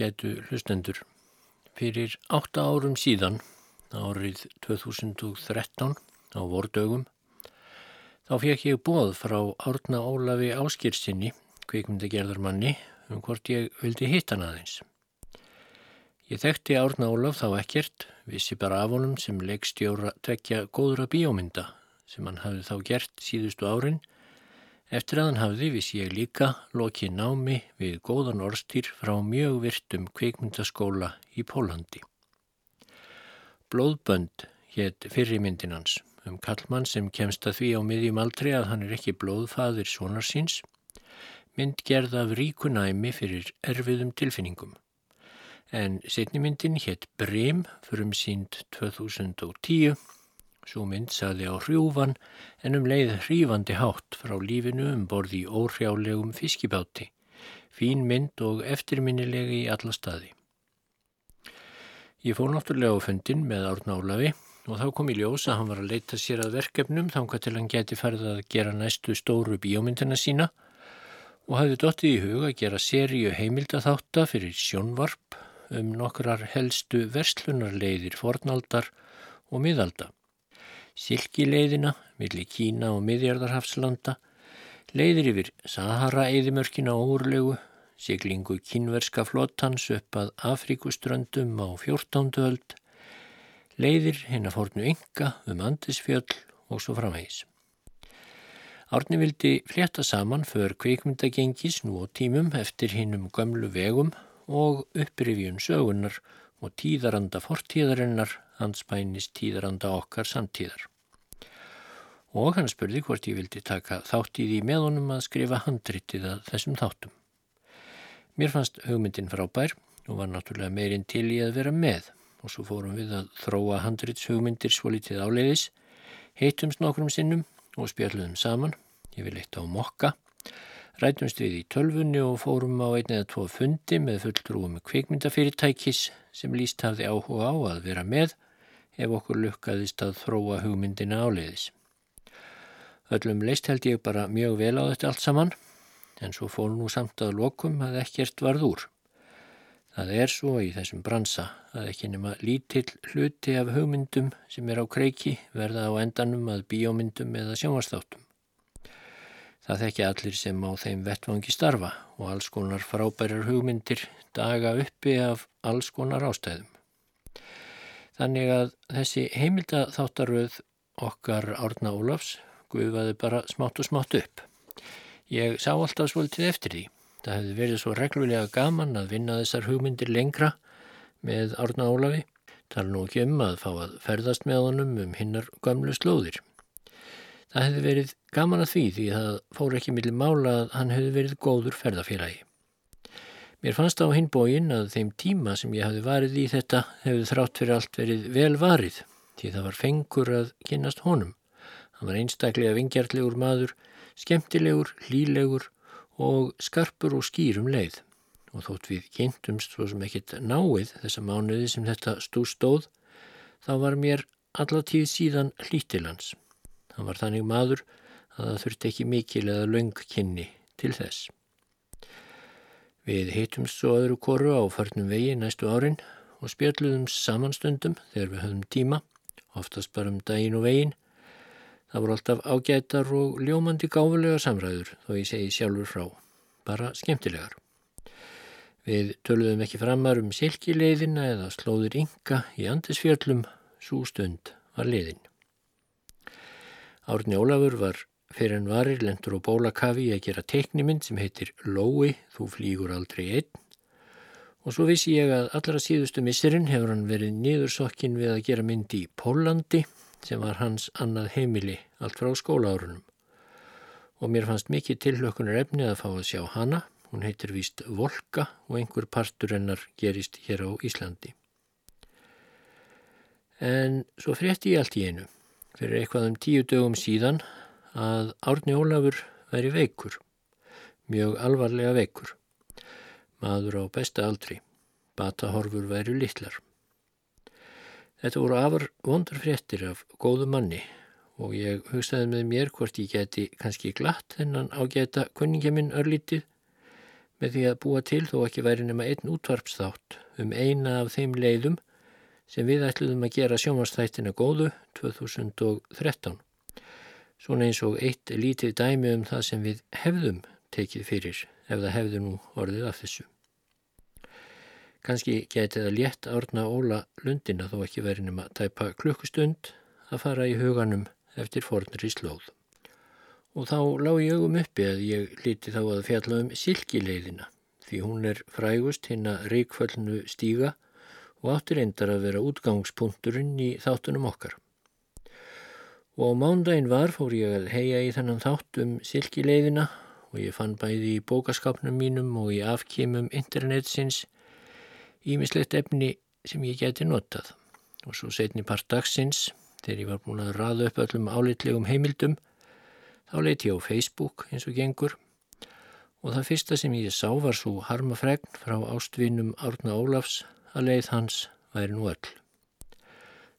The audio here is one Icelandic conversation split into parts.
ágætu hlustendur. Fyrir átta árum síðan, árið 2013 á vordögum, þá fekk ég bóð frá Árna Ólafi Áskirsinni, kvikmyndagerðarmanni, um hvort ég vildi hitta hann aðeins. Ég þekkti Árna Ólaf þá ekkert, vissi bara af honum sem leikstjóra tvekja góðra bíómynda sem hann hafði þá gert síðustu árin Eftir að hann hafði vissi ég líka lokið námi við góðan orstýr frá mjög virtum kveikmyndaskóla í Pólandi. Blóðbönd hétt fyrrimyndin hans um kallmann sem kemst að því á miðjum aldrei að hann er ekki blóðfaðir svonarsins, mynd gerð af ríkunæmi fyrir erfiðum tilfinningum. En setnimyndin hétt Brím fyrir um sínd 2010 Svo mynd saði á hrjúfan en um leið hrífandi hátt frá lífinu um borði óhrjálegum fiskibáti. Fín mynd og eftirminnilegi í alla staði. Ég fór náttúrulega á fundin með Árn Álafi og þá kom í ljós að hann var að leita sér að verkefnum þángar til hann geti farið að gera næstu stóru bíómyndina sína og hafði dottið í hug að gera seríu heimildaþátta fyrir sjónvarp um nokkrar helstu verslunarleiðir fornaldar og miðalda silkileiðina millir Kína og miðjarðarhafslanda, leiðir yfir Sahara-eðimörkina óurlegu, siglingu kínverska flottans upp að Afrikuströndum á 14. öld, leiðir hennar fórnu ynga um Andisfjöll og svo framhægis. Árni vildi fletta saman för kveikmyndagengis nú á tímum eftir hinnum gömlu vegum og upprifjun sögunar og tíðaranda fortíðarinnar hans bænist tíðaranda okkar samtíðar og hann spurði hvort ég vildi taka þátt í því með honum að skrifa handritið að þessum þáttum. Mér fannst hugmyndin frábær og var náttúrulega meirinn til í að vera með og svo fórum við að þróa handrits hugmyndir svo litið áleiðis, heitumst nokkrum sinnum og spjalluðum saman, ég vil eitt á mokka, rætumst við í tölfunni og fórum á einn eða tvo fundi með fulltrúum kvikmyndafyrirtækis sem líst hafði áhuga á að vera með ef okkur lukkaðist að þróa hugmyndina áleiðis. Öllum leist held ég bara mjög vel á þetta allt saman en svo fór nú samt að lokum að ekkert varð úr. Það er svo í þessum bransa að ekki nema lítill hluti af hugmyndum sem er á kreiki verða á endanum að bíómyndum eða sjónvastáttum. Það þekki allir sem á þeim vettvangi starfa og alls konar frábærar hugmyndir daga uppi af alls konar ástæðum. Þannig að þessi heimildatháttaröð okkar Árna Ólafs gufaði bara smátt og smátt upp. Ég sá alltaf svolítið eftir því. Það hefði verið svo reglulega gaman að vinna þessar hugmyndir lengra með Árna Ólafi. Er nú ekki um að fá að ferðast með honum um hinnar gamlu slóðir. Það hefði verið gaman að því því það fór ekki millir mála að hann hefði verið góður ferðafélagi. Mér fannst á hinn bógin að þeim tíma sem ég hafi varið í þetta hefði þrátt fyrir allt verið vel varið því það var fengur að kynast honum. Hann var einstaklega vingjartlegur maður, skemmtilegur, hlílegur og skarpur og skýrum leið. Og þótt við kynntumst svo sem ekkit náið þessa mánuði sem þetta stú stóð, þá var mér allatíð síðan hlítilans. Hann var þannig maður að það þurfti ekki mikil eða laung kynni til þess. Við heitumst svo öðru koru á farnum vegi næstu árin og spjalluðum samanstundum þegar við höfum tíma, oftast bara um daginn og veginn, Það voru alltaf ágætar og ljómandi gáfulega samræður þó ég segi sjálfur frá, bara skemmtilegar. Við töluðum ekki framar um silkileiðina eða slóðir ynga í andisfjöllum, svo stund var leiðin. Árni Ólafur var fyrir en varir lendur og bólakafi að gera teiknimynd sem heitir Lói, þú flýgur aldrei einn og svo vissi ég að allra síðustu missurinn hefur hann verið niðursokkin við að gera mynd í Pólandi sem var hans annað heimili allt frá skólaárunum. Og mér fannst mikið tilhlökkunar efni að fá að sjá hana, hún heitir víst Volka og einhver partur hennar gerist hér á Íslandi. En svo frétti ég allt í einu, fyrir eitthvað um tíu dögum síðan, að Árni Ólafur væri veikur, mjög alvarlega veikur. Maður á besta aldri, batahorfur væri littlar. Þetta voru afar vondur fréttir af góðu manni og ég hugsaði með mér hvort ég geti kannski glatt þennan ágæta kunningja minn örlítið með því að búa til þó ekki væri nema einn útvarpsþátt um eina af þeim leiðum sem við ætluðum að gera sjómanstættina góðu 2013. Svona eins og eitt lítið dæmi um það sem við hefðum tekið fyrir ef það hefðu nú orðið af þessu. Kanski geti það létt árna Óla Lundina þó ekki verið nema tæpa klukkustund að fara í huganum eftir fornri slóð. Og þá lág ég augum uppi að ég líti þá að fjalla um silkileiðina því hún er frægust hinn að reikföllnu stíga og áttir endar að vera útgangspunkturinn í þáttunum okkar. Og á mándaginn var fór ég að heia í þennan þátt um silkileiðina og ég fann bæði í bókaskapnum mínum og í afkýmum internetsins ímislegt efni sem ég geti notað. Og svo setni part dagsins, þegar ég var búin að raða upp öllum álitlegum heimildum, Þá leiti ég á Facebook eins og gengur og það fyrsta sem ég sá var svo harmafregn frá ástvinum Árna Ólafs að leið hans væri nú öll.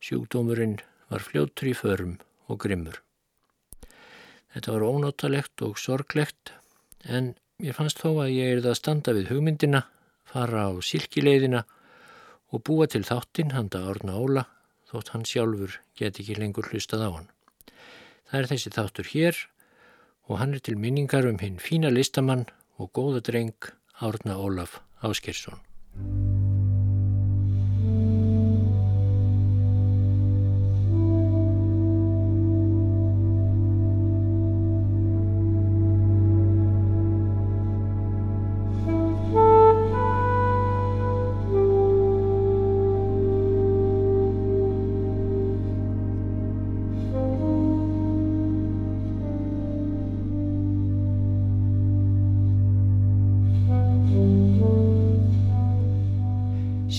Sjúkdómurinn var fljóttur í förum og grimmur. Þetta var ónáttalegt og sorglegt en ég fannst þó að ég er það að standa við hugmyndina, fara á silkileiðina og búa til þáttinn handa Árna Óla þótt hann sjálfur get ekki lengur hlustað á hann. Það er þessi þáttur hér og hann er til minningar um hinn fína listamann og góða dreng Árna Ólaf Áskersson.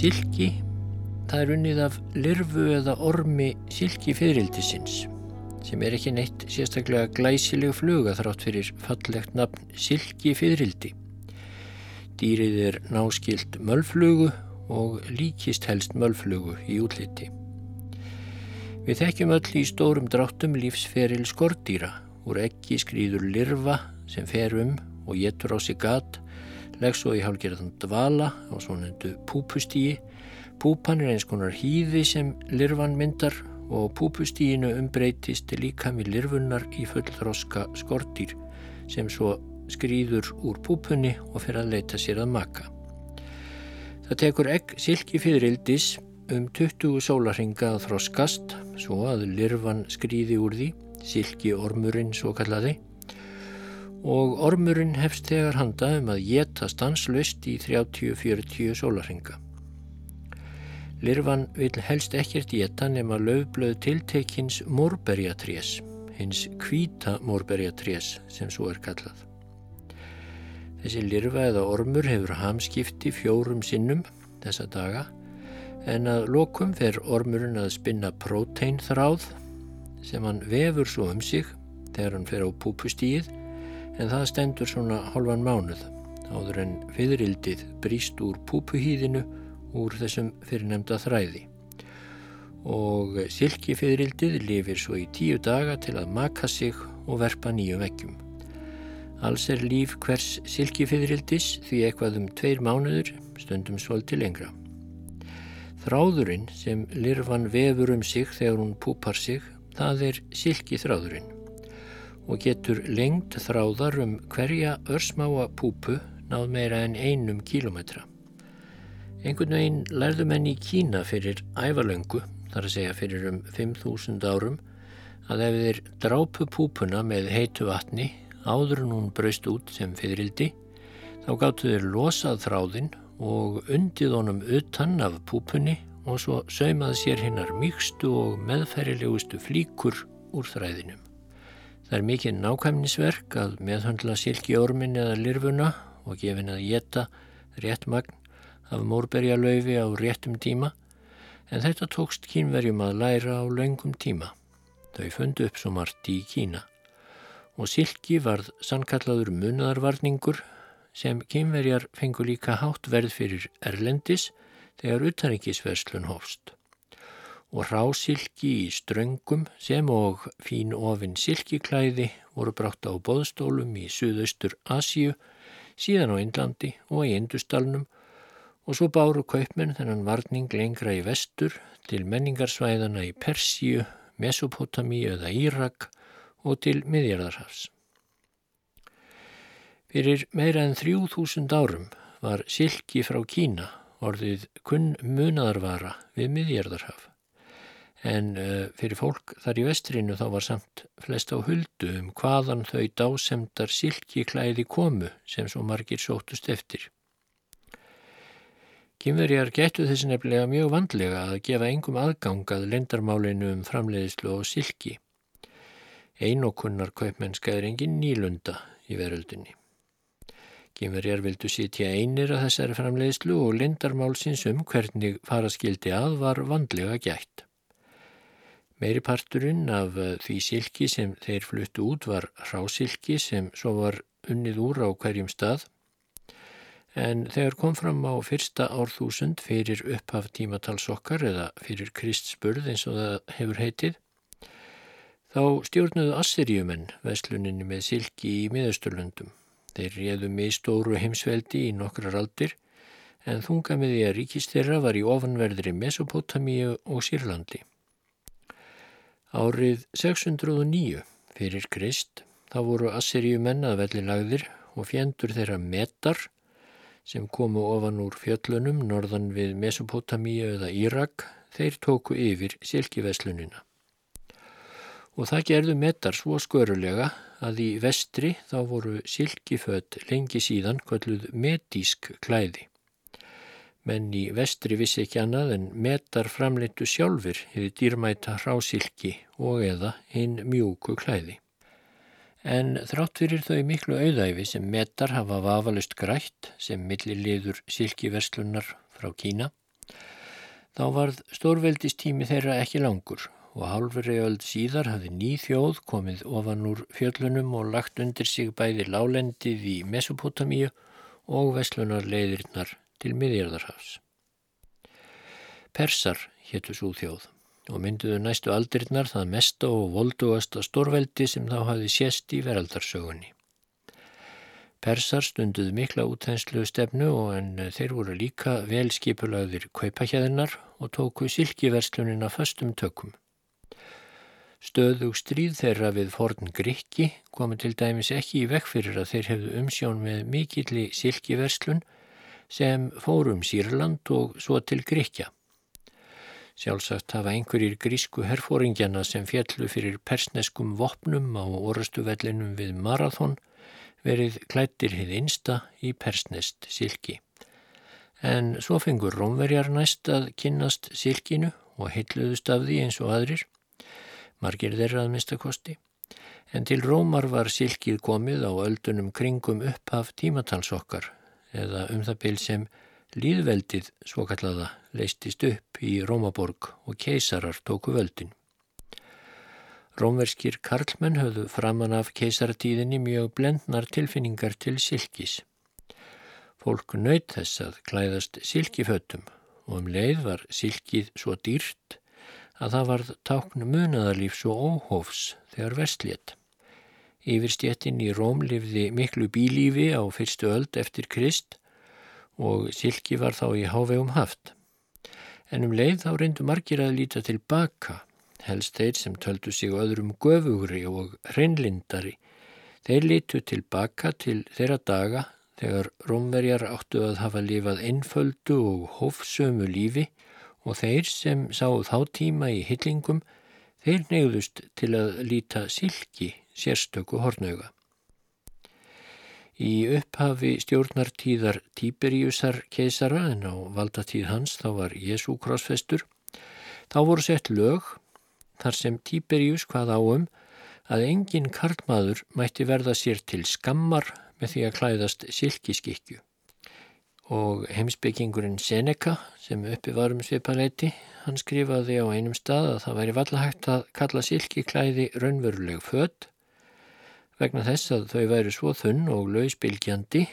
Silki, það er unnið af lirfu eða ormi silki fyririldisins sem er ekki neitt sérstaklega glæsileg fluga þrátt fyrir fallegt nafn silki fyririldi. Dýrið er náskilt mölflugu og líkist helst mölflugu í útliti. Við þekkjum öll í stórum dráttum lífsferil skordýra úr ekki skrýður lirfa sem fer um og getur á sig gat legg svo í hálgerðan dvala á svonendu púpustíi. Púpan er eins konar hýði sem lirfan myndar og púpustíinu umbreytist líka með lirfunnar í fullþroska skortýr sem svo skrýður úr púpunni og fyrir að leita sér að maka. Það tekur egg silki fyririldis um 20 sólarhinga að þroskast svo að lirfan skrýði úr því, silki ormurinn svo kallaði og ormurinn hefst þegar handa um að geta stanslust í 30-40 sólarhinga. Lirfan vil helst ekkert geta nema löfblöð tiltekins morberjatrés, hins kvíta morberjatrés sem svo er kallað. Þessi lirfa eða ormur hefur hamskipti fjórum sinnum þessa daga en að lokum fer ormurinn að spinna próteinþráð sem hann vefur svo um sig þegar hann fer á púpustíið en það stendur svona halvan mánuð áður en fyririldið bríst úr púpuhýðinu úr þessum fyrirnemda þræði og silki fyririldið lifir svo í tíu daga til að maka sig og verpa nýju veggjum. Alls er líf hvers silki fyririldis því eitthvað um tveir mánuður stundum svolti lengra. Þráðurinn sem lirfan vefur um sig þegar hún púpar sig, það er silki þráðurinn og getur lengt þráðar um hverja örsmáa púpu náð meira en einum kílometra. Einhvern veginn lærðu menn í Kína fyrir ævalöngu, þar að segja fyrir um 5.000 árum, að ef þeir drápu púpuna með heitu vatni áður en hún braust út sem fyririldi, þá gáttu þeir losað þráðinn og undið honum utan af púpunni og svo saumað sér hinnar mýgstu og meðfærilegustu flíkur úr þræðinum. Það er mikið nákvæmnisverk að meðhandla silkiormin eða lirfuna og gefin að geta rétt magn af mórberjalaufi á réttum tíma en þetta tókst kínverjum að læra á laungum tíma. Þau fundu upp svo margt í Kína og silki varð sannkallaður munaðarvarningur sem kínverjar fengu líka hátt verð fyrir erlendis þegar utanrikisverslun hófst og rásilki í ströngum sem og fín ofinn silkiklæði voru brátt á boðstólum í Suðaustur Asíu síðan á Indlandi og í Industalnum og svo báru kaupmenn þennan varning lengra í vestur til menningarsvæðana í Persíu, Mesopotamíu eða Írak og til miðjarðarhafs. Fyrir meira en 3000 árum var silki frá Kína orðið kunn munadarvara við miðjarðarhaf. En uh, fyrir fólk þar í vestrinu þá var samt flest á huldu um hvaðan þau dásemdar silki klæði komu sem svo margir sótust eftir. Kymverjar getur þessi nefnilega mjög vandlega að gefa engum aðgangað lendarmálinu um framleiðislu og silki. Einokunnar kaupmennska er engin nýlunda í veröldinni. Kymverjar vildu sitja einir að þessari framleiðislu og lendarmálsins um hvernig faraskildi að var vandlega gætt. Meiri parturinn af því silki sem þeir fluttu út var rásilki sem svo var unnið úr á hverjum stað En þegar kom fram á fyrsta árþúsund fyrir upphaf tímatalsokkar eða fyrir kristspurð eins og það hefur heitið, þá stjórnuðu Assyriumenn vesluninni með silki í miðausturlöndum. Þeir réðu með stóru heimsveldi í nokkrar aldir en þunga með því að ríkist þeirra var í ofanverðri Mesopotamíu og Sýrlandi. Árið 609 fyrir krist þá voru Assyriumenn að velli lagðir og fjendur þeirra metar sem komu ofan úr fjöllunum norðan við Mesopotamíu eða Írak, þeir tóku yfir silkiveslunina. Og það gerðu metar svo skörulega að í vestri þá voru silkifödd lengi síðan kvölluð metísk klæði. Menn í vestri vissi ekki annað en metar framleitu sjálfur hefur dýrmæta hrásilki og eða hinn mjúku klæði. En þrátt fyrir þau miklu auðæfi sem metar hafa vafalust grætt sem milli liður silkiverslunar frá Kína, þá varð stórveldistími þeirra ekki langur og halvri öld síðar hafði ný þjóð komið ofan úr fjöllunum og lagt undir sig bæði lálendið í Mesopotamíu og veslunarleiðirnar til miðjarðarhafs. Persar héttu svo þjóð og mynduðu næstu aldrinnar það mesta og voldugasta stórveldi sem þá hafi sést í veraldarsögunni. Persar stunduðu mikla útænslu stefnu og en þeir voru líka velskipulagðir kaupahjæðinar og tóku silkiverslunina fastum tökum. Stöðug stríð þeirra við forn Grikki komi til dæmis ekki í vekk fyrir að þeir hefðu umsjón með mikilli silkiverslun sem fórum Sýrland og svo til Grikja. Sjálfsagt hafa einhverjir grísku herfóringjana sem fjallu fyrir persneskum vopnum á orustuvellinum við Marathon verið klættir hið einsta í persnest silki. En svo fengur rómverjar næst að kynnast silkinu og heitluðust af því eins og aðrir, margir þeirra að mista kosti. En til rómar var silkið komið á öldunum kringum upphaf tímatalsokkar eða um það byl sem Líðveldið, svo kallaða, leistist upp í Rómaborg og keisarar tóku völdin. Rómverskir karlmenn höfðu framann af keisaratíðinni mjög blendnar tilfinningar til silkis. Fólk nöyt þess að klæðast silkifötum og um leið var silkið svo dýrt að það var tákn munaðarlíf svo óhófs þegar vestlétt. Yfirstjettin í Róm lifði miklu bílífi á fyrstu öld eftir Krist og silki var þá í hávegum haft. En um leið þá reyndu margir að líta tilbaka, helst þeir sem töldu sig öðrum göfugri og hreinlindari. Þeir lítu tilbaka til þeirra daga þegar rómverjar áttu að hafa lifað einföldu og hófsömu lífi og þeir sem sáð þá tíma í hyllingum, þeir neyðust til að líta silki sérstöku hornauga. Í upphafi stjórnartíðar Tíberíusar keisara en á valdatíð hans þá var Jésu krossfestur. Þá voru sett lög þar sem Tíberíus hvað áum að engin karlmaður mætti verða sér til skammar með því að klæðast silkiskikju. Og heimsbyggingurinn Seneca sem uppi varum svipaleiti, hann skrifaði á einum stað að það væri vallahægt að kalla silkiklæði raunveruleg född vegna þess að þau væri svo þunn og lausbylgjandi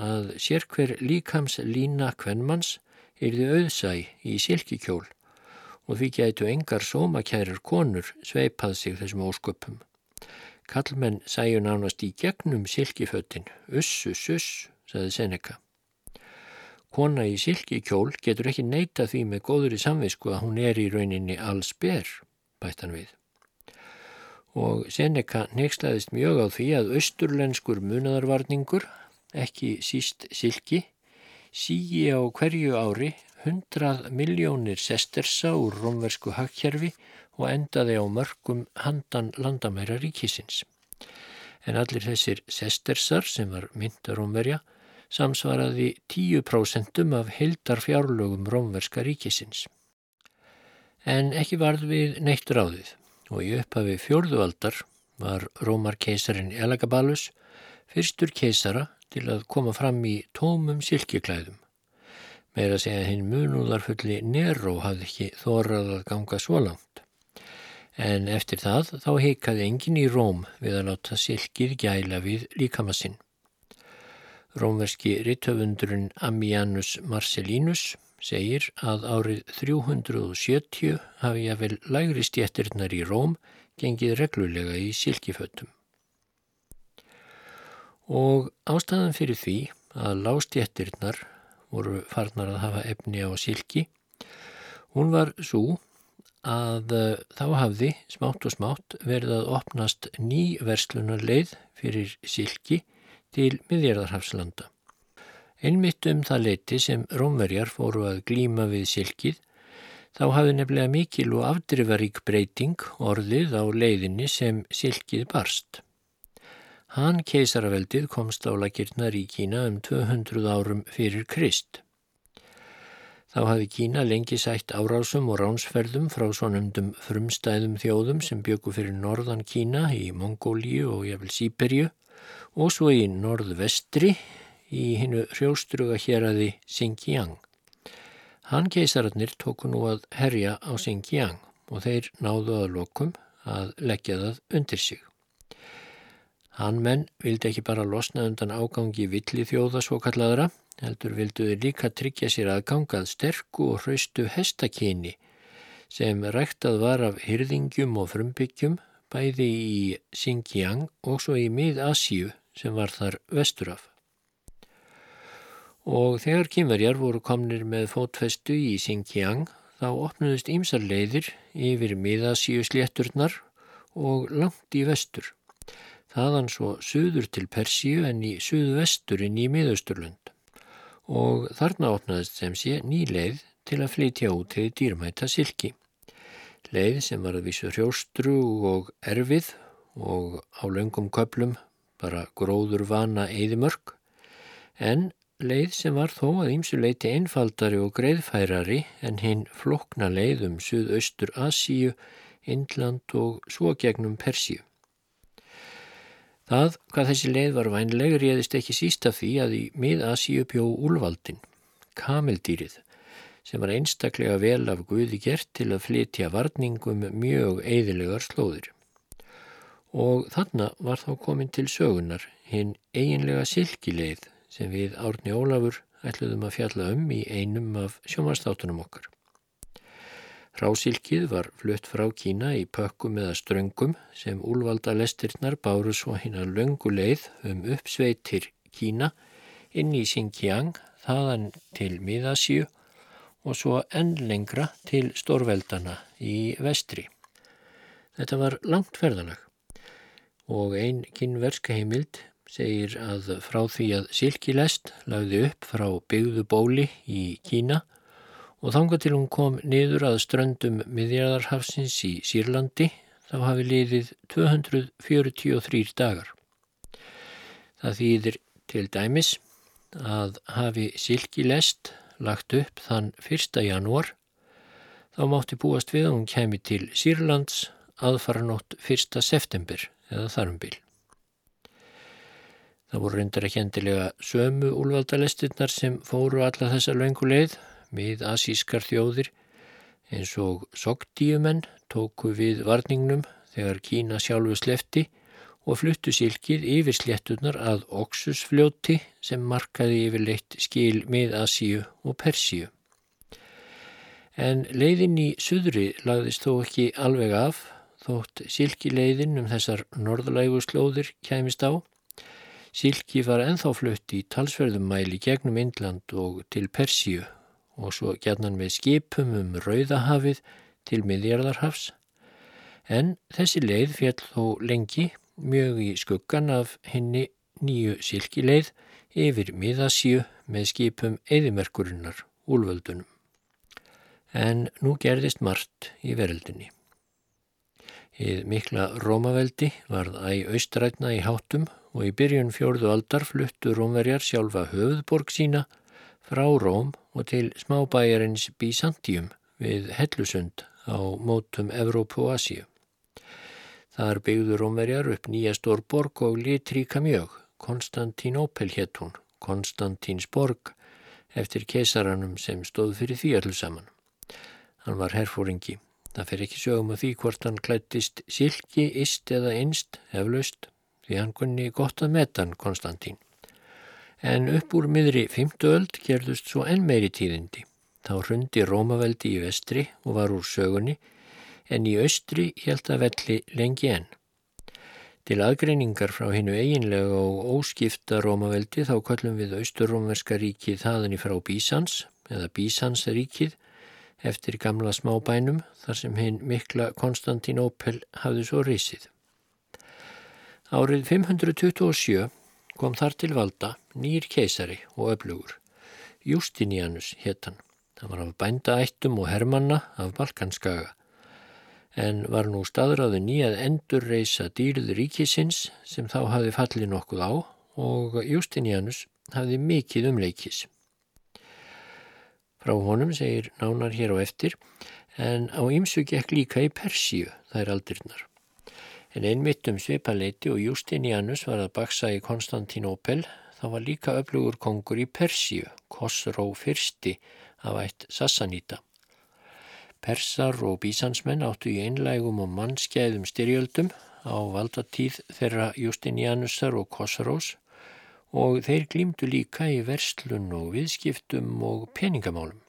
að sérkver líkams lína kvennmanns yrði auðsæ í silkikjól og því gætu engar sómakærar konur sveipað sig þessum ósköpum. Kallmenn sæju nánast í gegnum silkiföttin, uss, uss, uss, saði Seneca. Kona í silkikjól getur ekki neyta því með góður í samvisku að hún er í rauninni alls ber, bættan við. Og Seneca nexlaðist mjög á því að austurlenskur munadarvarningur, ekki síst silki, sígi á hverju ári hundrað miljónir sestersa úr romversku hagkjærfi og endaði á mörgum handan landamæra ríkisins. En allir þessir sestersar sem var myndarómverja samsvaraði 10% af heildar fjárlögum Rómverska ríkisins. En ekki varð við neitt ráðið og í upphafi fjórðualdar var Rómar keisarin Elagabalus fyrstur keisara til að koma fram í tómum silkiklæðum. Meira segja hinn munúðarfulli Nero hafði ekki þórað að ganga svo langt. En eftir það þá heikaði engin í Róm við að láta silkið gæla við líkamassinn. Rómverski rittöfundurinn Ammianus Marcellinus segir að árið 370 hafi ég vel lægri stjættirnar í Róm gengið reglulega í silkifötum. Og ástæðan fyrir því að lástjættirnar voru farnar að hafa efni á silki, hún var svo að eh, þá hafði smátt og smátt verið að opnast ný verslunarleið fyrir silki til miðjarðarhafslanda. Einmitt um það leiti sem rómverjar fóru að glíma við silkið þá hafði nefnilega mikil og afdrifarík breyting orðið á leiðinni sem silkið barst. Hann keisaraveldið komst á lakirnar í Kína um 200 árum fyrir Krist. Þá hafði Kína lengi sætt árásum og ránsferðum frá svonumdum frumstæðum þjóðum sem byggu fyrir norðan Kína í Mongóliu og jafnvel Sýberju og svo í norðvestri í hinnu hrjóstruga hér aði Xinjiang. Hann keisararnir tóku nú að herja á Xinjiang og þeir náðu að lokum að leggja það undir sig. Hann menn vildi ekki bara losna undan ágangi villi þjóða svo kallaðra, heldur vilduði líka tryggja sér aðgangað sterku og hraustu hestakyni sem ræktað var af hyrðingjum og frumbyggjum bæði í Xinjiang og svo í mið-Asíu sem var þar vesturaf. Og þegar kynverjar voru komnir með fótfestu í Xinjiang þá opnuðist ímsar leiðir yfir miðasíu slétturnar og langt í vestur. Þaðan svo söður til Persíu en í söðvesturinn í miðausturlund. Og þarna opnaðist sem sé ný leið til að flytja út til dýrmæta silki. Leið sem var að vísu hrjóstru og erfið og á löngum köplum bara gróður vana eðimörk, en leið sem var þó að ímsu leiti einfaldari og greiðfærari en hinn flokna leið um Suðaustur Asíu, Indland og svo gegnum Persíu. Það, hvað þessi leið var vænleg, réðist ekki sísta því að í mið-Asíu bjó úlvaldin, kameldýrið, sem var einstaklega vel af Guði gert til að flytja varningum mjög eðilegar slóðir og þarna var þá komin til sögunar hinn eiginlega silkileið sem við Árni Ólafur ætluðum að fjalla um í einum af sjómanstáttunum okkar. Rásilkið var flutt frá Kína í pökkum eða ströngum sem úlvalda lestirnar báru svo hinn að löngu leið um uppsveitir Kína inn í Xinjiang, þaðan til Miðasíu og svo enn lengra til Stórveldana í vestri. Þetta var langt ferðalag og einn kynverska heimild segir að frá því að Silkilest lagði upp frá byggðu bóli í Kína og þanga til hún kom niður að ströndum miðjarðarhafsins í Sýrlandi þá hafi liðið 243 dagar. Það þýðir til dæmis að hafi Silkilest lagt upp þann 1. janúar þá mátti búast við að hún kemi til Sýrlands aðfara nótt 1. september eða þarumbíl. Það voru reyndar ekki endilega sömu úlvaldalestinnar sem fóru alla þessa löngu leið við asískar þjóðir eins og sogdíumenn tóku við varningnum þegar Kína sjálfu slefti og fluttu silkið yfir sléttunar að Oxusfljóti sem markaði yfirleitt skil með Asíu og Persíu. En leiðin í suðri lagðist þó ekki alveg af þótt silkileiðin um þessar norðlægu slóðir kæmist á. Silki var enþá flutt í talsverðum mæli gegnum Indland og til Persíu og svo gerðan með skipum um Rauðahafið til miðjarðarhafs. En þessi leið fjall þó lengi mjög í skuggan af henni nýju silkileið yfir miðasíu með skipum eðimerkurinnar úlvöldunum. En nú gerðist margt í veröldinni. Íð mikla Rómaveldi varð æg austrætna í hátum og í byrjun fjórðu aldar fluttu Rómverjar sjálfa höfðborg sína frá Róm og til smábæjarins Byzantium við Hellusund á mótum Evrópu og Asíu. Þar byggðu Rómverjar upp nýja stórborg og litríka mjög, Konstantinopel hétt hún, Konstantinsborg, eftir keisaranum sem stóð fyrir því allir saman. Hann var herfóringi. Það fer ekki sögum að því hvort hann klættist silki, ist eða einst, eflaust, því hann kunni gott að metan Konstantín. En upp úr miðri fymtuöld gerðust svo enn meiri tíðindi. Þá hrundi Rómaveldi í vestri og var úr sögunni, en í austri held að velli lengi enn. Til aðgreiningar frá hinnu eiginlega og óskipta Rómaveldi þá kallum við austurrómverska ríkið þaðan í frá Bísans eða Bísansríkið eftir gamla smábænum þar sem hinn mikla Konstantinópel hafði svo risið. Árið 527 kom þar til valda nýr keisari og öflugur. Justinianus héttan. Það var af bændaættum og hermanna af Balkanskaga en var nú staðráðu nýjað endur reysa dýrið ríkisins sem þá hafi fallið nokkuð á og Justinianus hafði mikið umleikis. Frá honum segir nánar hér á eftir en á ýmsu gekk líka í Persíu, er aldirnar. En einmitt um svipaleiti og Justinianus var að baksa í Konstantinopel þá var líka öflugur kongur í Persíu, Kosró fyrsti af ætt Sassanita. Persar og bísansmenn áttu í einlægum og mannskæðum styrjöldum á valdatíð þeirra Justinianusar og Kosrós og þeir glýmdu líka í verslun og viðskiptum og peningamálum.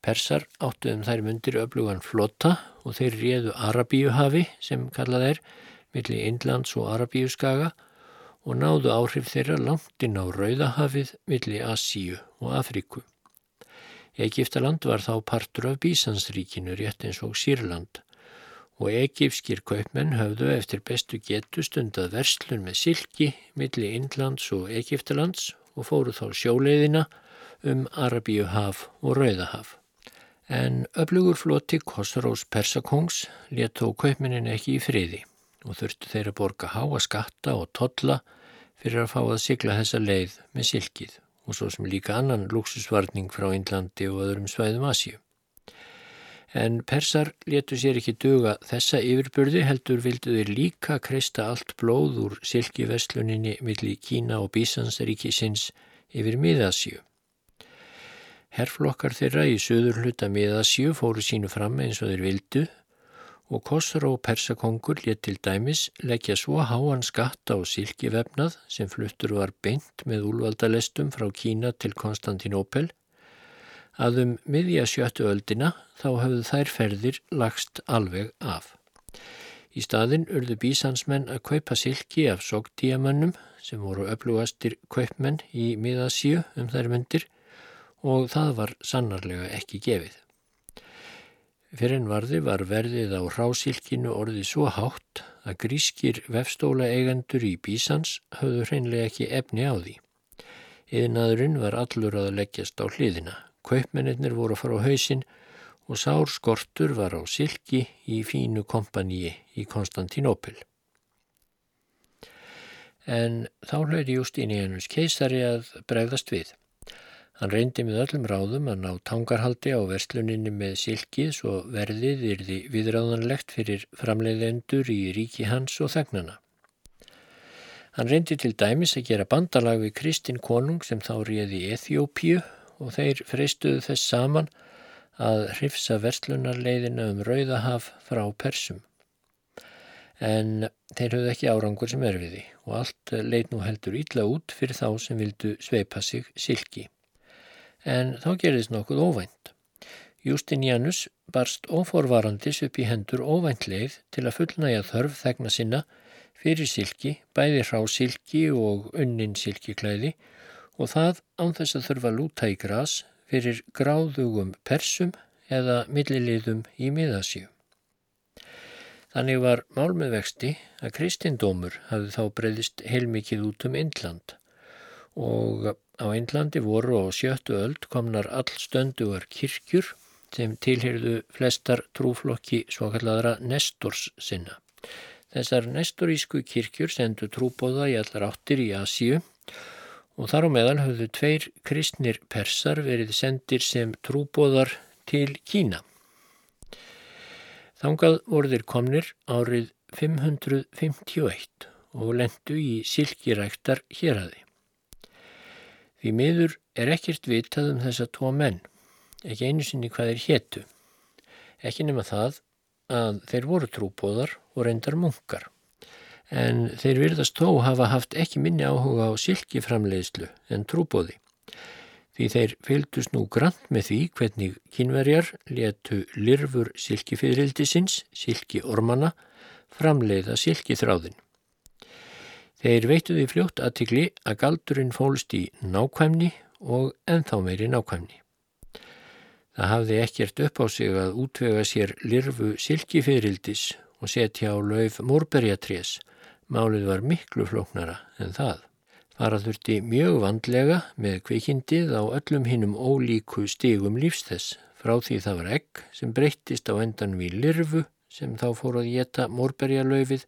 Persar áttuðum þær mundir öflugan flotta og þeir réðu Arabíuhafi sem kallað er millir Indlands og Arabíuskaga og náðu áhrif þeirra langt inn á Rauðahafið millir Asíu og Afríku. Egiptaland var þá partur af Bísansríkinu rétt eins og Sýrland og egipskir kaupmenn höfðu eftir bestu getu stundað verslun með silki millir Indlands og Egiptalands og fóru þá sjóleiðina um Arabíuhaf og Rauðahaf. En öflugur floti Kosrós Persakongs léttó kaupmennin ekki í friði og þurftu þeir að borga háa skatta og totla fyrir að fá að sigla þessa leið með silkið og svo sem líka annan luxusvarning frá Indlandi og öðrum svæðum Asíu. En persar letu sér ekki duga þessa yfirburði heldur vildu þeir líka kreista allt blóð úr silkivesluninni millir Kína og Bísansríkisins yfir miðasjú. Herflokkar þeirra í söður hluta miðasjú fóru sínu fram eins og þeir vildu og Kosra og persakongur let til dæmis leggja svo háan skatta á silkivefnað sem fluttur var beint með úlvaldalestum frá Kína til Konstantinopel að um miðja sjöttu öldina þá hafðu þær ferðir lagst alveg af. Í staðin urðu bísansmenn að kaupa silki af sogdíamannum sem voru öflugastir kaupmenn í miðasíu um þær myndir og það var sannarlega ekki gefið. Fyrir en varði var verðið á rásilkinu orðið svo hátt að grískir vefstóla eigendur í bísans höfðu hreinlega ekki efni á því. Yðnaðurinn var allur að leggjast á hliðina. Kaupmennir voru að fara á hausin og sár skortur var á Silki í fínu kompaníi í Konstantinopil. En þá hlauði Justinianus keisari að bregðast við. Hann reyndi með öllum ráðum að ná tangarhaldi á versluninni með Silki svo verðið yrði viðráðanlegt fyrir framleiðendur í ríki hans og þegnana. Hann reyndi til dæmis að gera bandalag við Kristinn konung sem þá réði Eþjópíu og þeir freistuðu þess saman að hrifsa verslunarleiðina um Rauðahaf frá Persum. En þeir höfðu ekki árangur sem erfiði og allt leit nú heldur ítla út fyrir þá sem vildu sveipa sig silki. En þá gerðist nokkuð óvænt. Justinianus barst óforvarandis upp í hendur óvænt leið til að fullnæja þörf þegna sinna fyrir silki, bæði hrá silki og unnin silkiklæði og það án þess að þurfa lúta í gras fyrir gráðugum persum eða milliliðum í miðasíu. Þannig var mál með vexti að kristindómur hafði þá breyðist heilmikið út um Indland og á Indlandi voru á sjöttu öld komnar allstönduar kirkjur sem tilhyrðu flestar trúflokki svokalladra Nestors sinna. Þessar nestorísku kirkjur sendu trúbóða í allar áttir í Asíu og þar á meðal höfðu tveir kristnir persar verið sendir sem trúbóðar til Kína. Þangað voru þeir komnir árið 551 og lendu í silkiræktar hér aði. Því miður er ekkert vitað um þessa tvo menn, ekki einu sinni hvað þeir héttu. Ekki nema það að þeir voru trúbóðar og reyndar munkar. En þeir virðast þó hafa haft ekki minni áhuga á silkiframleiðslu en trúbóði. Því þeir fylgdust nú grant með því hvernig kynverjar letu lirfur silkifyririldisins, silkiormana, framleiða silkithráðin. Þeir veituði fljótt aðtikli að galdurinn fólst í nákvæmni og enþá meiri nákvæmni. Það hafði ekkert upp á sig að útvega sér lirfu silkifyrildis og setja á lauf múrberjatrés. Málið var miklu flóknara en það. Fara þurfti mjög vandlega með kvikindið á öllum hinnum ólíku stigum lífstess. Frá því það var egg sem breyttist á endan við lirfu sem þá fór að geta múrberjalaufið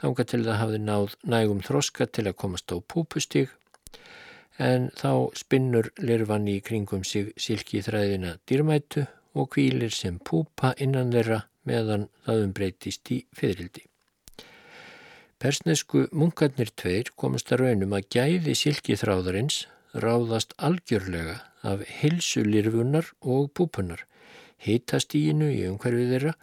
þánga til það hafði náð nægum þroska til að komast á púpustig en þá spinnur lirfan í kringum sig silki þræðina dýrmætu og kvílir sem púpa innan þeirra meðan það umbreytist í fyririldi. Persnesku munkarnir tveir komast að raunum að gæði silki þráðarins ráðast algjörlega af hilsulirfunar og púpunar, hitastíinu í umhverfið þeirra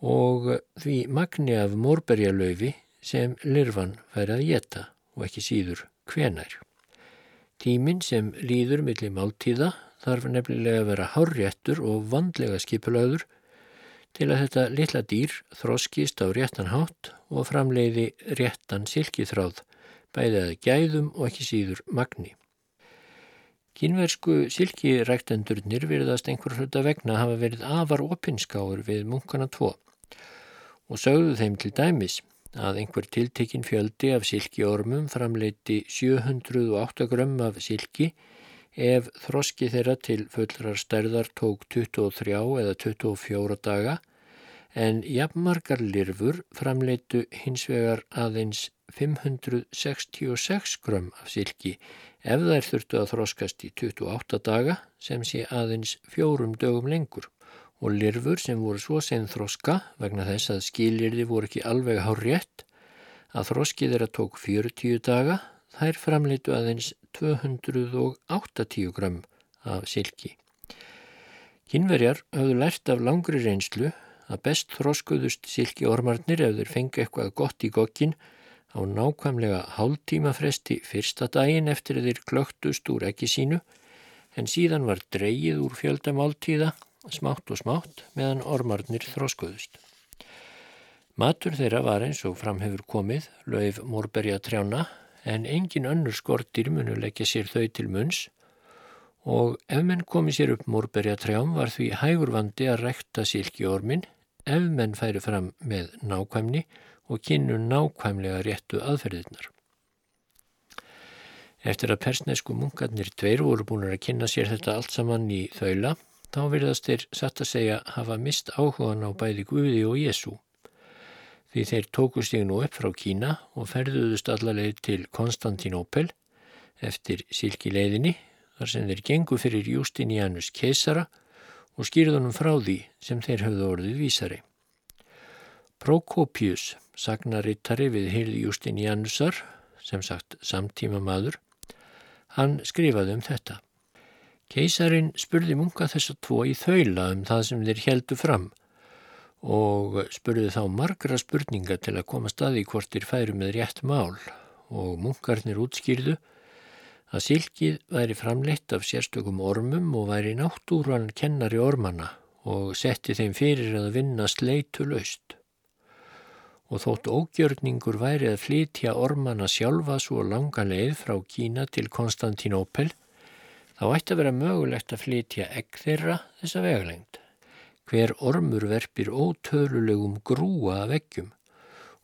og því magni af morberjalaufi sem lirfan fær að geta og ekki síður hvenær. Tíminn sem líður millir máltíða þarf nefnilega að vera hárréttur og vandlega skipulöður til að þetta litla dýr þroskist á réttan hátt og framleiði réttan silkithráð, bæðið að gæðum og ekki síður magni. Kínversku silkiræktendurnir virðast einhver hluta vegna hafa verið afar opinskáur við munkana tvo og sögðu þeim til dæmis að einhver tiltekinn fjöldi af silkiormum framleiti 708 grömm af silki ef þroski þeirra til fullrar stærðar tók 23 eða 24 daga en jafnmargar lirfur framleitu hins vegar aðeins 566 grömm af silki ef þær þurftu að þroskast í 28 daga sem sé aðeins fjórum dögum lengur og lirfur sem voru svo sen þroska vegna þess að skilirði voru ekki alveg hár rétt að þroskið þeirra tók 40 daga þær framleitu aðeins 280 gram af silki. Kynverjar hafðu lært af langri reynslu að best þroskuðust silki ormarnir ef þeir fengi eitthvað gott í gokkin á nákvæmlega hálftíma fresti fyrsta daginn eftir þeir klöktust úr ekki sínu en síðan var dreyið úr fjöldamáltíða smátt og smátt meðan ormarnir þróskuðust. Matur þeirra var eins og framhefur komið, löif morberja trjána, en engin önnur skortir munu leggja sér þau til munns og ef menn komið sér upp morberja trjám var því hægur vandi að rekta silki ormin ef menn færi fram með nákvæmni og kynnu nákvæmlega réttu aðferðirnar. Eftir að persnesku munkarnir tveir voru búin að kynna sér þetta allt saman í þaula þá virðast þeir satt að segja hafa mist áhugan á bæði Guði og Jésu. Því þeir tóku stíg nú upp frá Kína og ferðuðust allarleið til Konstantinopel eftir silkileiðinni þar sem þeir gengu fyrir Justinianus keisara og skýrðunum frá því sem þeir höfðu orðið vísari. Prokopius, sagnarittari við heyrði Justinianusar, sem sagt samtíma maður, hann skrifaði um þetta. Keisarin spurði munka þess að tvo í þaula um það sem þeir heldu fram og spurði þá margra spurninga til að koma staði hvort þeir færu með rétt mál og munkarnir útskýrðu að silkið væri framleitt af sérstökum ormum og væri náttúran kennari ormana og setti þeim fyrir að vinna sleitu laust. og þótt ógjörningur væri að flytja ormana sjálfa svo langa leið frá Kína til Konstantinópel, þá ætti að vera mögulegt að flytja egg þeirra þessa vegalengd. Hver ormur verpir ótölulegum grúa af eggjum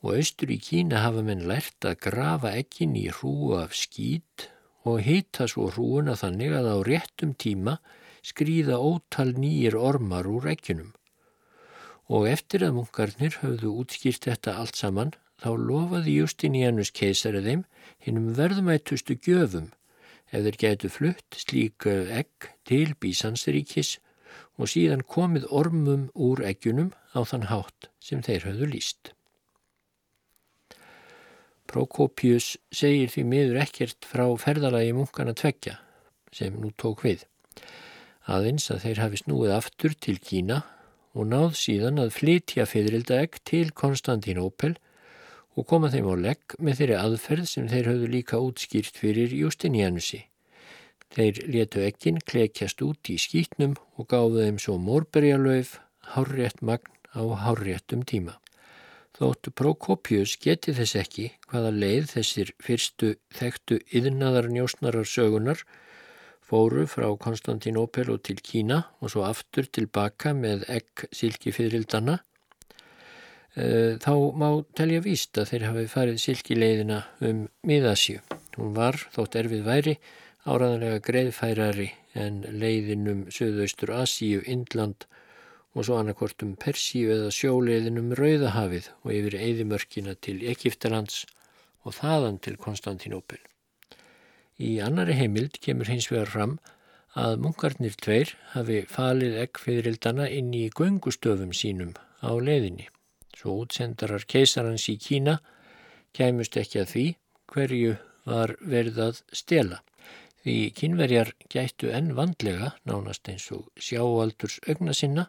og austur í Kína hafa menn lært að grafa eggin í hrúu af skýt og hýta svo hrúuna þannig að á réttum tíma skrýða ótal nýjir ormar úr eggjunum og eftir að munkarnir höfðu útskýrt þetta allt saman þá lofaði Justinianus keisari þeim hinnum verðmættustu gjöfum ef þeir gætu flutt slík egg til Bísansríkis og síðan komið ormum úr eggjunum á þann hátt sem þeir höfðu líst. Prokopius segir því miður ekkert frá ferðalagi munkana tveggja sem nú tók við. Aðeins að þeir hafi snúið aftur til Kína og náð síðan að flytja fyririldaegg til Konstantinópel og koma þeim á legg með þeirri aðferð sem þeir höfðu líka útskýrt fyrir Justinianusi. Þeir letu eggin klekjast út í skýtnum og gáðu þeim svo morberjalöf, hárrétt magn á hárréttum tíma. Þóttu Prokopius geti þess ekki hvaða leið þessir fyrstu þekktu yðnaðar njósnarar sögunar fóru frá Konstantinópel og til Kína og svo aftur tilbaka með egg silkifyrildana, þá má telja víst að þeir hafi farið silkileiðina um miðasju. Hún var, þótt erfið væri, áraðanlega greiðfærari en leiðinum Suðaustur Asíu, Indland og svo annarkortum Persíu eða sjóleiðinum Rauðahafið og yfir Eidimörkina til Egiptalands og þaðan til Konstantinópel. Í annari heimild kemur hins vegar fram að munkarnir tveir hafi falið eggfiðrildana inn í göngustöfum sínum á leiðinni. Svo útsendarar keisarans í Kína kæmust ekki að því hverju var verið að stela. Því kynverjar gættu enn vandlega, nánast eins og sjáaldurs augna sinna,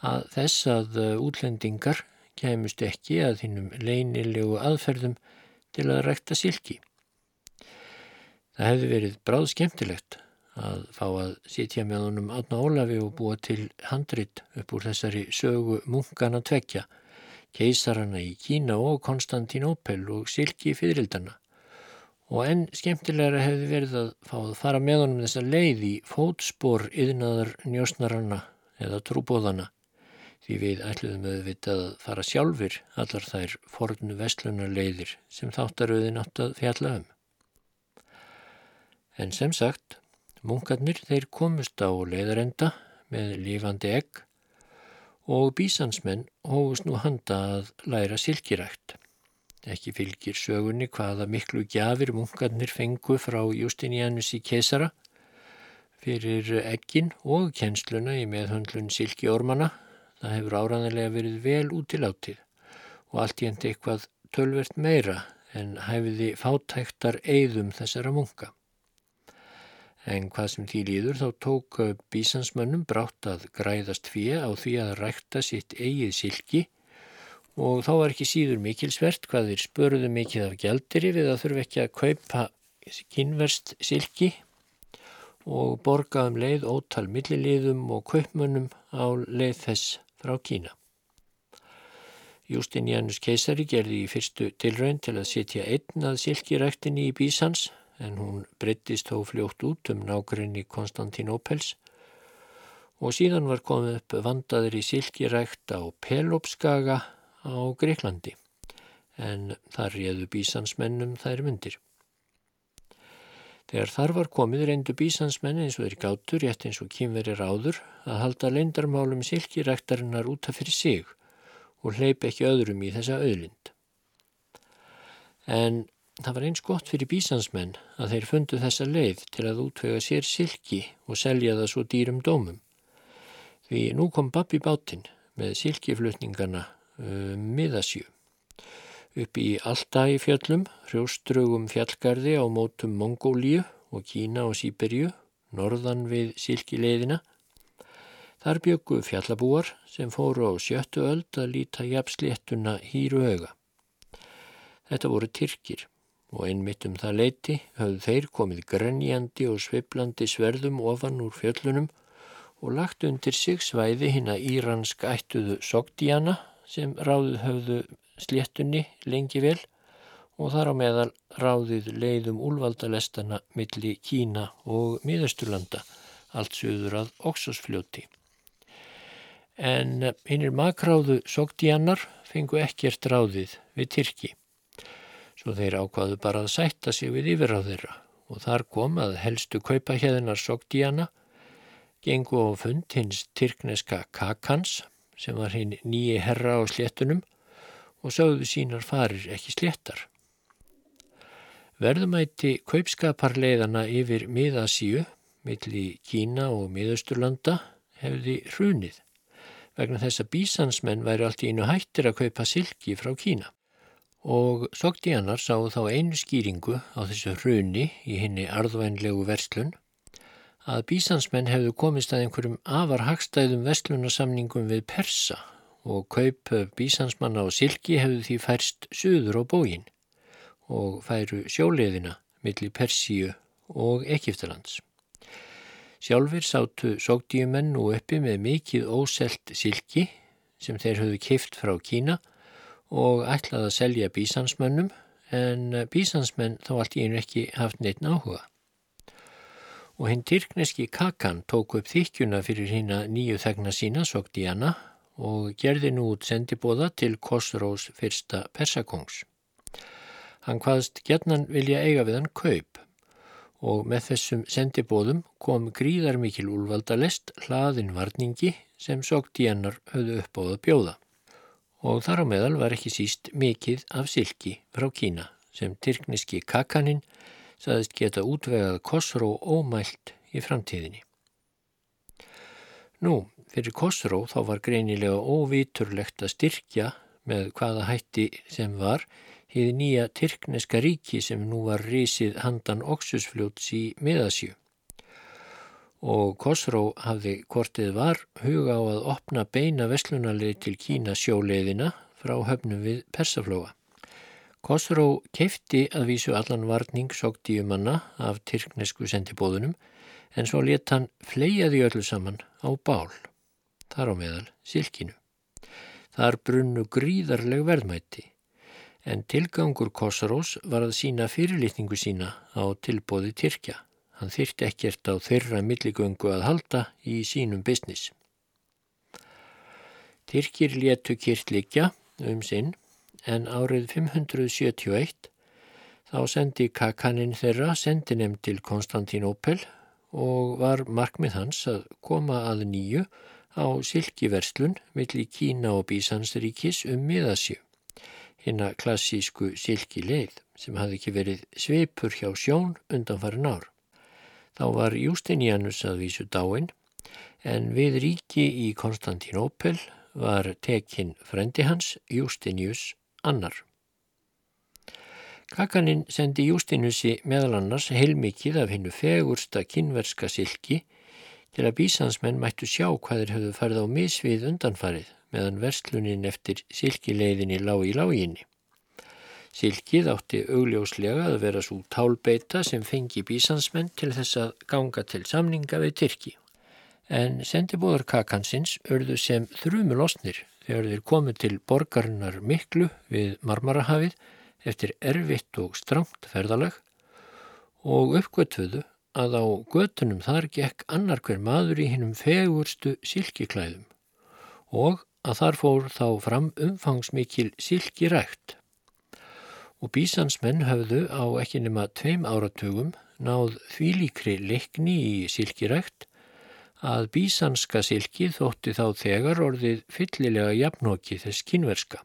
að þess að útlendingar kæmust ekki að hinnum leinilegu aðferðum til að rekta silki. Það hefði verið bráð skemmtilegt að fá að sitja með honum Átna Ólafi og búa til handrit upp úr þessari sögu munkana tvekja, keisarana í Kína og Konstantinópel og Silki fyririldana. Og enn skemmtilegra hefði verið að fá að fara með honum þessa leið í fótspor yðnaðar njósnaranna eða trúbóðana því við ætluðum auðvitað að fara sjálfur allar þær fornu vestlunarleiðir sem þáttaröðin átt að fjalla um. En sem sagt, munkarnir þeir komust á leiðarenda með lífandi egg og bísansmenn hófust nú handa að læra silkirækt. Ekki fylgir sögunni hvaða miklu gjafir munkarnir fengu frá Justinianus í kesara fyrir eggin og kjensluna í meðhundlun silkiormana. Það hefur áræðanlega verið vel útilátið og allt í endi eitthvað tölvert meira en hæfiði fátæktar eigðum þessara munka. En hvað sem því líður þá tók bísansmönnum brátt að græðast fyrir á því að rækta sitt eigið silki og þá var ekki síður mikilsvert hvað þeir spöruðu mikið af gældiri við að þurfa ekki að kaupa kynverst silki og borga um leið ótal milliliðum og kaupmönnum á leið þess frá Kína. Justinianus keisari gerði í fyrstu tilraun til að setja einn að silkiræktinni í bísans en hún breyttist þó fljótt út um nákrenni Konstantinópels og síðan var komið upp vandaður í silkirækt á Pelopskaga á Greiklandi en þar réðu bísansmennum þær myndir. Þegar þar var komið reyndu bísansmenn eins og þeir gátur, rétt eins og kýmveri ráður, að halda leindarmálum silkiræktarinnar útaf fyrir sig og hleyp ekki öðrum í þessa auðlind. En Það var eins gott fyrir bísansmenn að þeir fundu þessa leið til að útvega sér silki og selja það svo dýrum dómum. Því nú kom Babbi bátinn með silkiflutningarna um miðasjú. Upp í Altægi fjöllum, hrjóströgum fjallgarði á mótum Mongólíu og Kína og Sýberju, norðan við silkileiðina. Þar byggu fjallabúar sem fóru á sjöttu öld að líta jafnsléttuna hýru auga. Þetta voru Tyrkir og einmitt um það leiti höfðu þeir komið grenjandi og sviplandi sverðum ofan úr fjöllunum og lagt undir sig svæði hinn að íransk ættuðu Sogdiana sem ráðið höfðu sléttunni lengi vel og þar á meðal ráðið leiðum úlvaldalestana milli Kína og Miðasturlanda, allt söður að Oxosfljóti. En hinnir makráðu Sogdianar fengu ekkert ráðið við Tyrki, svo þeir ákvaðu bara að sætta sig við yfirráð þeirra og þar kom að helstu kaupahjæðinar Sogdiana gengu á fund hins tyrkneska Kakans sem var hinn nýji herra á sléttunum og sögðu sínar farir ekki sléttar. Verðumætti kaupskaparleiðana yfir miðasíu, milli Kína og miðausturlanda, hefði hrunið vegna þess að bísansmenn væri allt í einu hættir að kaupa silki frá Kína. Og Sogdianar sá þá einu skýringu á þessu hruni í henni arðvænlegu verslun að bísansmenn hefðu komist að einhverjum afar hagstæðum vestlunarsamningum við Persa og kaup bísansmanna á silki hefðu því færst suður á bógin og færu sjóleðina millir Persíu og Egiptalands. Sjálfur sátu sókdíumenn nú uppi með mikið óselt silki sem þeir höfðu kift frá Kína og ætlaði að selja bísansmönnum en bísansmenn þá allt í einu ekki haft neitt áhuga. Og hinn tyrkneski Kakan tók upp þykjuna fyrir hína nýju þegna sína, Sogdiana, og gerði nú út sendibóða til Kosrós fyrsta persakongs. Hann hvaðst gerðnan vilja eiga við hann kaup og með þessum sendibóðum kom gríðar mikil úlvaldalest hlaðin varningi sem Sogdianar höfðu upp á að bjóða. Og þar á meðal var ekki síst mikið af silki frá Kína sem tyrkniski kakaninn saðist geta útvegað Kosró ómælt í framtíðinni. Nú, fyrir Kosró þá var greinilega óvíturlegt að styrkja með hvaða hætti sem var hið nýja Tyrkneska ríki sem nú var risið handan Oxusfljóts í miðasjö. Og Kosró hafði kortið var huga á að opna beina vestlunarlið til Kína sjóleiðina frá höfnum við Persaflóa. Kosró kefti að vísu allan varning sóktíumanna af Tyrknesku sendibóðunum en svo let hann fleiaði öllu saman á bál, þar á meðal silkinu. Þar brunnu gríðarleg verðmætti en tilgangur Kossarós var að sína fyrirlitningu sína á tilbóði Tyrkja. Hann þyrti ekkert á þeirra milligöngu að halda í sínum business. Tyrkir léttu kyrt likja um sinn en árið 571 þá sendi kakaninn þeirra sendinem til Konstantinopel og var markmið hans að koma að nýju á silkiverslun millir Kína og Bísansríkis um miðasjö hinna klassísku silki leið sem hafði ekki verið sveipur hjá sjón undan farin ár. Þá var Justinianus að vísu dáin en við ríki í Konstantinopel var tekinn frendi hans Justinius annar. Kakaninn sendi Justinusi meðal annars heilmikið af hennu fegursta kynverska silki til að bísansmenn mættu sjá hvað þeir höfðu farið á misvið undanfarið meðan verslunin eftir silkileiðinni lág í láginni. Silkið átti augljóslega að vera svo tálbeita sem fengi bísansmenn til þess að ganga til samninga við Tyrki. En sendibóðar kakansins örðu sem þrjumulosnir þegar þeir komu til borgarinnar miklu við Marmarahafið eftir erfitt og stramt ferðalag og uppgötuðu að á götunum þar gekk annar hver maður í hinnum fegurstu silkiklæðum og að þar fór þá fram umfangsmikil silkirækt og bísansmenn höfðu á ekki nema tveim áratugum náð þvílíkri leikni í silkirækt. Að bísanska silki þótti þá þegar orðið fyllilega jafnóki þess kynverska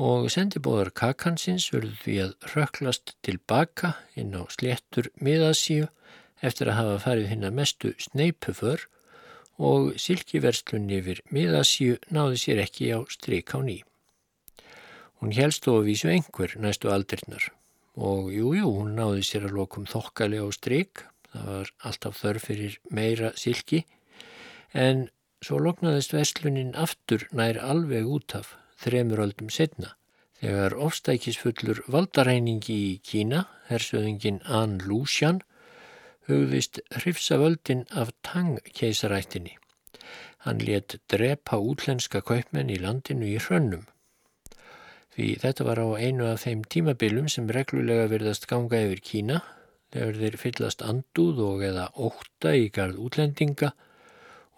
og sendibóðar kakansins verður því að röklast tilbaka inn á sléttur miðasíu eftir að hafa farið hinn að mestu sneipuför. Og silkiverslun yfir miðasíu náði sér ekki á stryk á ný. Hún helst vísu einhver næstu aldirnar og jújú, jú, hún náði sér að lokum þokkali á stryk, það var alltaf þörf fyrir meira silki, en svo loknaðist verslunin aftur nær alveg út af þremur öldum setna. Þegar ofstækisfullur valdaræningi í Kína, hersöðingin An Lúsjan, hugðist hrifsa völdin af Tang keisarættinni. Hann let drepa útlenska kaupmenn í landinu í hrönnum. Því þetta var á einu af þeim tímabilum sem reglulega verðast ganga yfir Kína þegar þeir fyllast anduð og eða óta í garð útlendinga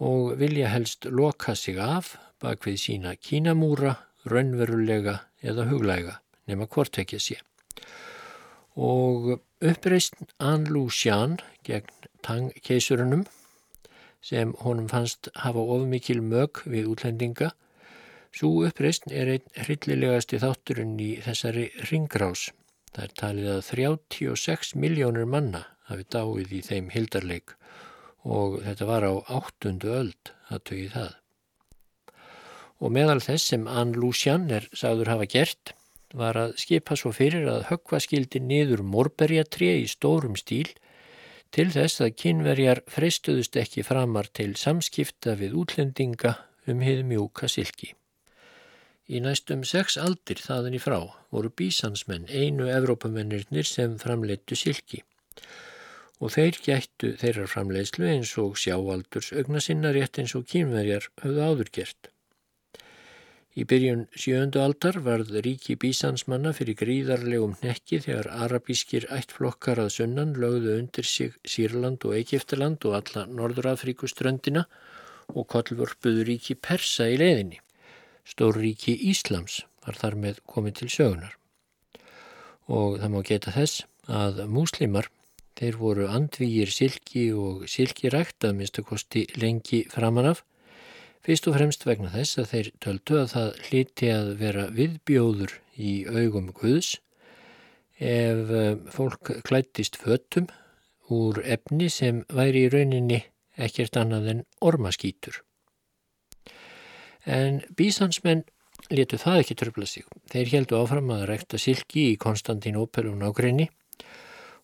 og vilja helst loka sig af bak við sína Kínamúra, raunverulega eða huglæga nema hvort ekki að sé. Og uppreist Anlu Sján gegn Tang keisurunum sem honum fannst hafa ofmikil mög við útlendinga. Svo uppreist er einn hryllilegasti þátturinn í þessari ringgrás. Það er talið að 36 miljónur manna hafi dáið í þeim hildarleik og þetta var á áttundu öld að tögi það. Og meðal þess sem Ann Lúsjan er sagður hafa gert var að skipa svo fyrir að höggva skildi niður morberjatré í stórum stíl til þess að kynverjar freistuðust ekki framar til samskipta við útlendinga um hið mjúka silki. Í næstum sex aldir þaðan í frá voru bísansmenn einu Evrópamennirnir sem framleittu silki og þeir gættu þeirra framleiðslu eins og sjáaldurs augna sinna rétt eins og kynverjar höfðu áður gert. Í byrjun sjöndu aldar varð ríki bísansmanna fyrir gríðarlegum nekki þegar arabískir ættflokkar að sunnan lögðu undir sig Sýrland og Eikiftaland og alla Norðurafríkuströndina og kollvörpuðu ríki Persa í leiðinni. Stór ríki Íslams var þar með komið til sögunar. Og það má geta þess að múslimar, þeir voru andvígir silki og silkirækt að minnstu kosti lengi framanaf Fyrst og fremst vegna þess að þeir töldu að það hliti að vera viðbjóður í augum Guðs ef eh, fólk klættist föttum úr efni sem væri í rauninni ekkert annað en ormaskýtur. En bísansmenn letu það ekki tröfla sig. Þeir heldu áfram að rekta silki í Konstantinopel og nákrenni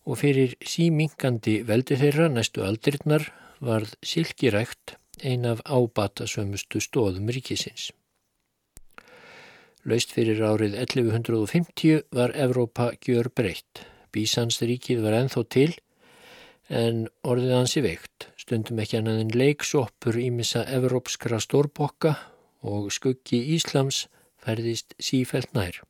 og fyrir símingandi veldi þeirra næstu aldirinnar varð silkirækt ein af ábatasömmustu stóðum ríkisins. Laust fyrir árið 1150 var Evrópa gjör breytt. Bísansríkið var enþó til en orðið hansi veikt. Stundum ekki annað en leiksoppur ímissa evrópskra stórbokka og skuggi Íslams færðist sífælt nær.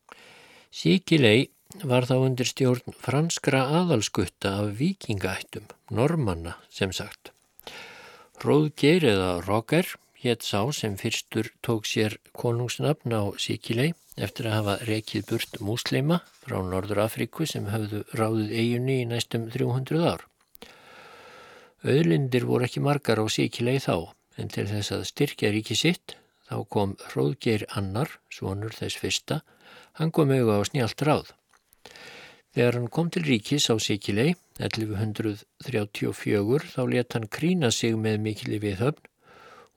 Síkilei var þá undir stjórn franskra aðalskutta af vikingættum, normanna sem sagt. Róðgeir eða Roger hétt sá sem fyrstur tók sér konungsnafn á Sikilei eftir að hafa rekið burt músleima frá Norður Afriku sem hafðu ráðið eiginni í næstum 300 ár. Öðlindir voru ekki margar á Sikilei þá en til þess að styrkja ríki sitt þá kom Róðgeir annar, svonur þess fyrsta, hann kom auða á snjált ráð. Þegar hann kom til ríkis á Sikilei 1134 þá let hann krína sig með mikili viðhöfn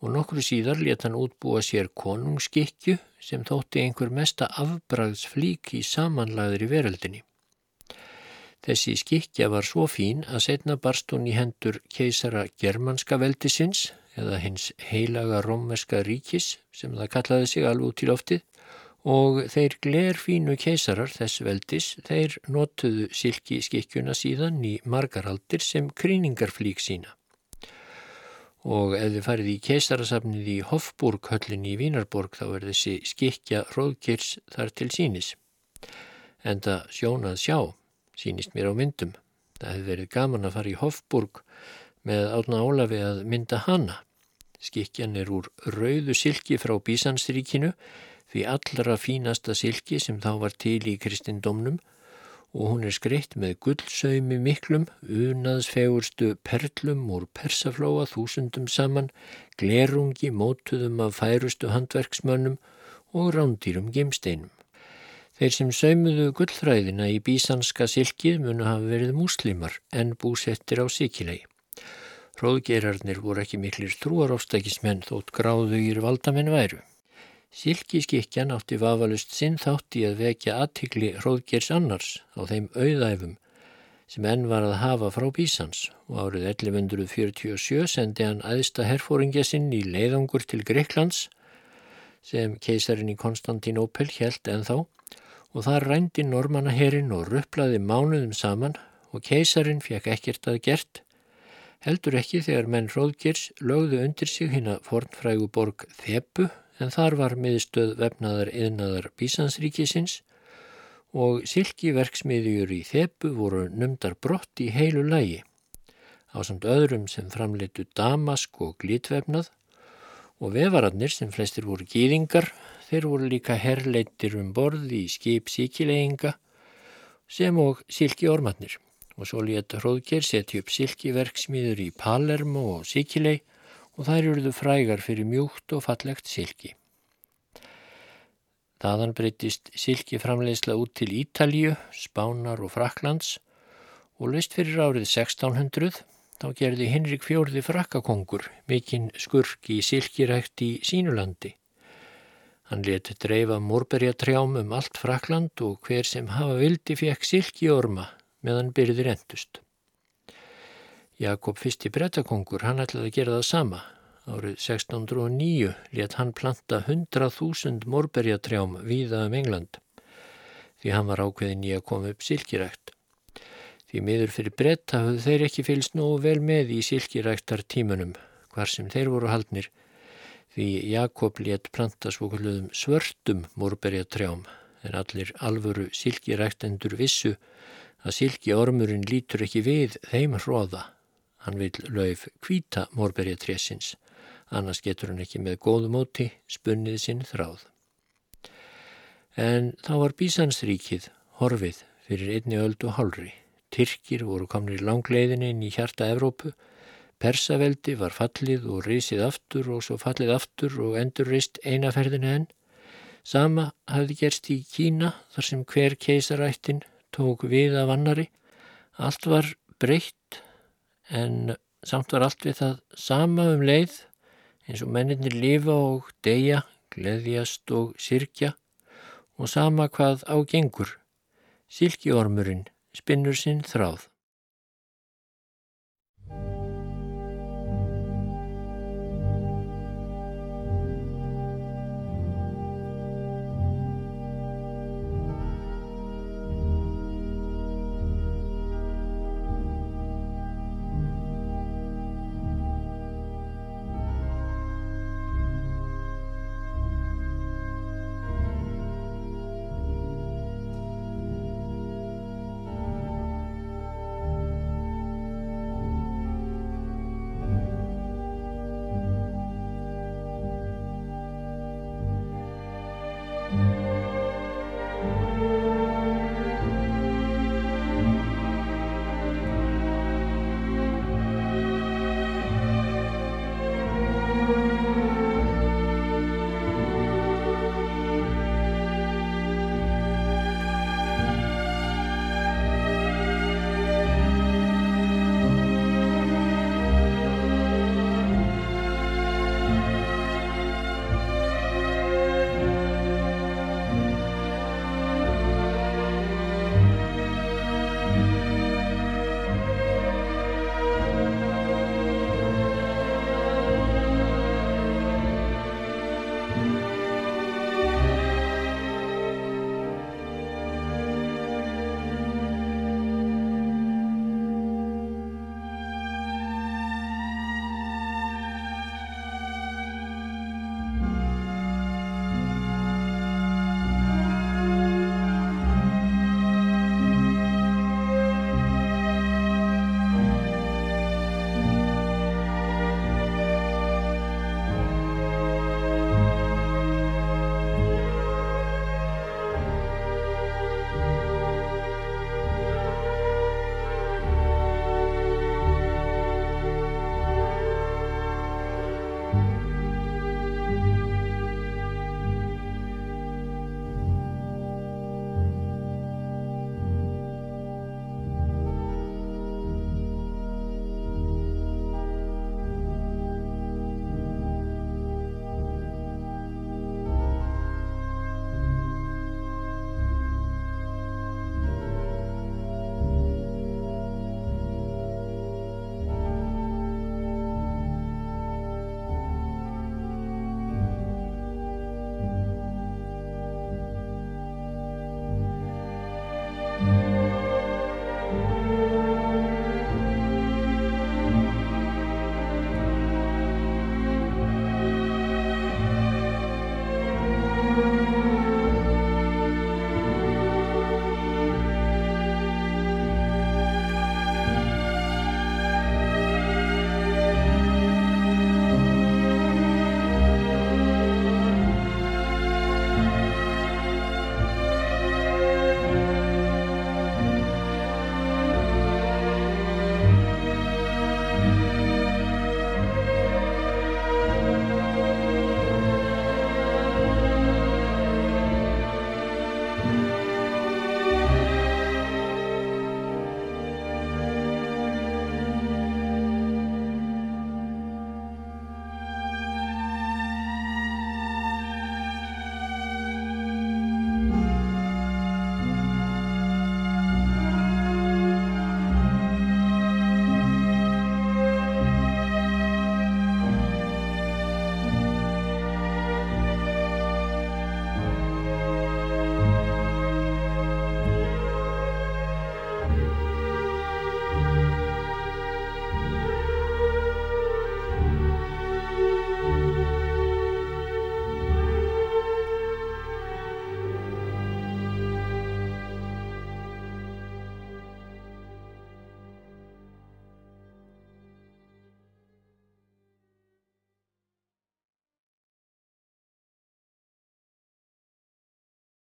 og nokkru síðar let hann útbúa sér konungsskikju sem þótti einhver mesta afbræðsflík í samanlæður í veröldinni. Þessi skikja var svo fín að setna barst hún í hendur keisara germanska veldisins eða hins heilaga rómverska ríkis sem það kallaði sig alveg út í loftið og þeir glerfínu keisarar þess veldis, þeir notuðu silki skikkjuna síðan í margaraldir sem kríningarflík sína. Og ef þið farið í keisarasafnið í Hofburg höllin í Vínarborg þá er þessi skikkja róðkirs þar til sínis. En það sjónað sjá, sínist mér á myndum. Það hefði verið gaman að fara í Hofburg með átna Ólafi að mynda hana. Skikkjan er úr rauðu silki frá Bísansríkinu því allra fínasta silki sem þá var til í kristindómnum og hún er skreitt með gullsaumi miklum, unaðsfegurstu perlum úr persaflóa þúsundum saman, glerungi mótuðum af færustu handverksmönnum og rándýrum gemsteinum. Þeir sem saumuðu gullþræðina í bísanska silkið munu hafa verið múslimar en búsettir á sikilegi. Róðgerarnir voru ekki miklir trúarófstækismenn þótt gráðugir valdamenn væru. Silkiskikjan átti vafalust sinn þátt í að vekja aðtikli hróðgers annars á þeim auðæfum sem enn var að hafa frá Bísans og árið 1147 sendi hann aðsta herfóringja sinn í leiðangur til Greiklands sem keisarin í Konstantinopel held en þá og þar rændi normannaherin og rupplaði mánuðum saman og keisarin fekk ekkert að gert heldur ekki þegar menn hróðgers lögðu undir sig hinn að fornfrægu borg Þepu en þar var miðstöð vefnaðar yðnaðar Bísansríkisins og silkiverksmiðjur í þepu voru numdar brott í heilu lægi á samt öðrum sem framleitu damask og glitvefnað. Og vefararnir sem flestir voru gýðingar, þeir voru líka herleitir um borði í skip síkilegginga sem og silki ormatnir og svo létt Hróðger setja upp silkiverksmiður í Palermo og síkileg og þær eruðu frægar fyrir mjúkt og fallegt silki. Þaðan breytist silkiframleysla út til Ítalju, Spánar og Fraklands og löst fyrir árið 1600 þá gerði Henrik fjórði frakkakongur mikinn skurk í silkirækt í sínulandi. Hann leti dreifa morberjatrjám um allt Frakland og hver sem hafa vildi fekk silkiorma meðan byrðir endust. Jakob fyrsti brettakongur hann ætlaði að gera það sama Árið 1609 let hann planta 100.000 morberjatrjám víða um England því hann var ákveðin í að koma upp silkirækt. Því miður fyrir brett hafðu þeir ekki fylst nógu vel með í silkiræktar tímanum hvar sem þeir voru haldnir því Jakob let planta svokulluðum svörtum morberjatrjám en allir alvöru silkiræktendur vissu að silkiormurinn lítur ekki við þeim hróða. Hann vil lauf kvíta morberjatrésins annars getur hann ekki með góðu móti spunnið sinn þráð. En þá var Bísansríkið horfið fyrir einni öldu hálri. Tyrkir voru komnir langleiðinni inn í hjarta Evrópu, Persaveldi var fallið og reysið aftur og svo fallið aftur og endur reist einaferðinu enn. Sama hafði gerst í Kína þar sem hver keisarættin tók við af annari. Allt var breytt en samt var allt við það sama um leið eins og menninir lifa og deyja, gleðjast og sirkja og sama hvað á gengur. Silkiormurinn spinnur sinn þráð.